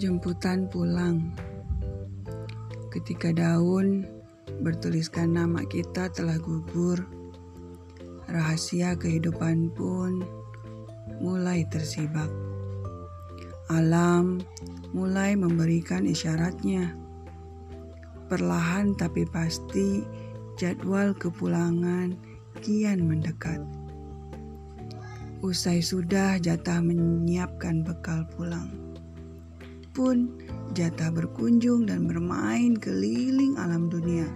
Jemputan pulang. Ketika daun bertuliskan nama kita telah gugur, rahasia kehidupan pun mulai tersibak. Alam mulai memberikan isyaratnya. Perlahan tapi pasti jadwal kepulangan kian mendekat. Usai sudah jatah menyiapkan bekal pulang. Pun jatah berkunjung dan bermain keliling alam dunia.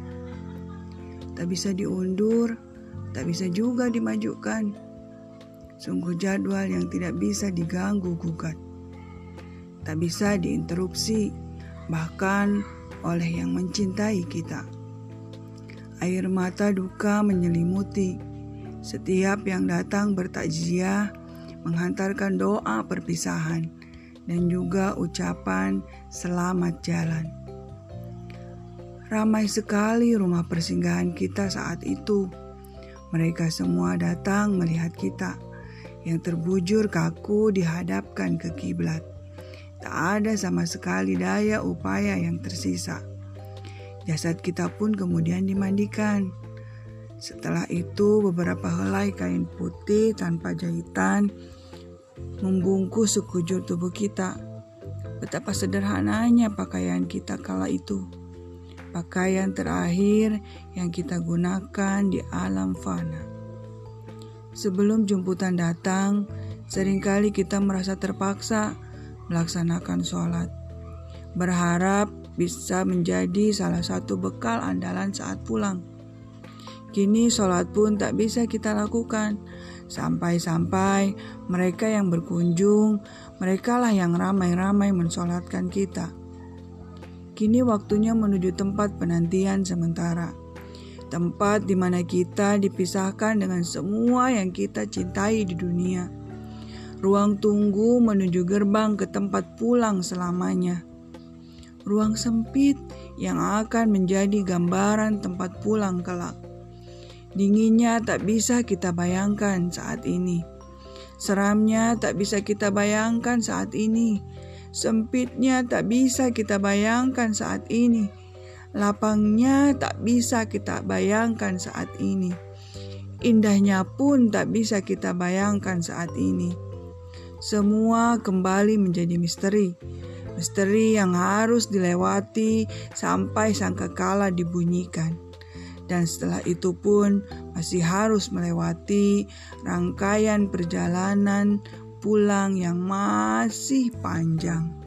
Tak bisa diundur, tak bisa juga dimajukan. Sungguh jadwal yang tidak bisa diganggu gugat. Tak bisa diinterupsi, bahkan oleh yang mencintai kita. Air mata duka menyelimuti setiap yang datang bertakziah menghantarkan doa perpisahan dan juga ucapan selamat jalan. Ramai sekali rumah persinggahan kita saat itu. Mereka semua datang melihat kita yang terbujur kaku dihadapkan ke kiblat. Tak ada sama sekali daya upaya yang tersisa. Jasad kita pun kemudian dimandikan setelah itu beberapa helai kain putih tanpa jahitan membungkus sekujur tubuh kita. Betapa sederhananya pakaian kita kala itu. Pakaian terakhir yang kita gunakan di alam fana. Sebelum jemputan datang, sering kali kita merasa terpaksa melaksanakan sholat. Berharap bisa menjadi salah satu bekal andalan saat pulang. Kini sholat pun tak bisa kita lakukan. Sampai-sampai mereka yang berkunjung, merekalah yang ramai-ramai mensolatkan kita. Kini waktunya menuju tempat penantian sementara. Tempat di mana kita dipisahkan dengan semua yang kita cintai di dunia. Ruang tunggu menuju gerbang ke tempat pulang selamanya. Ruang sempit yang akan menjadi gambaran tempat pulang kelak. Dinginnya tak bisa kita bayangkan saat ini. Seramnya tak bisa kita bayangkan saat ini. Sempitnya tak bisa kita bayangkan saat ini. Lapangnya tak bisa kita bayangkan saat ini. Indahnya pun tak bisa kita bayangkan saat ini. Semua kembali menjadi misteri. Misteri yang harus dilewati sampai sangkakala dibunyikan dan setelah itu pun masih harus melewati rangkaian perjalanan pulang yang masih panjang.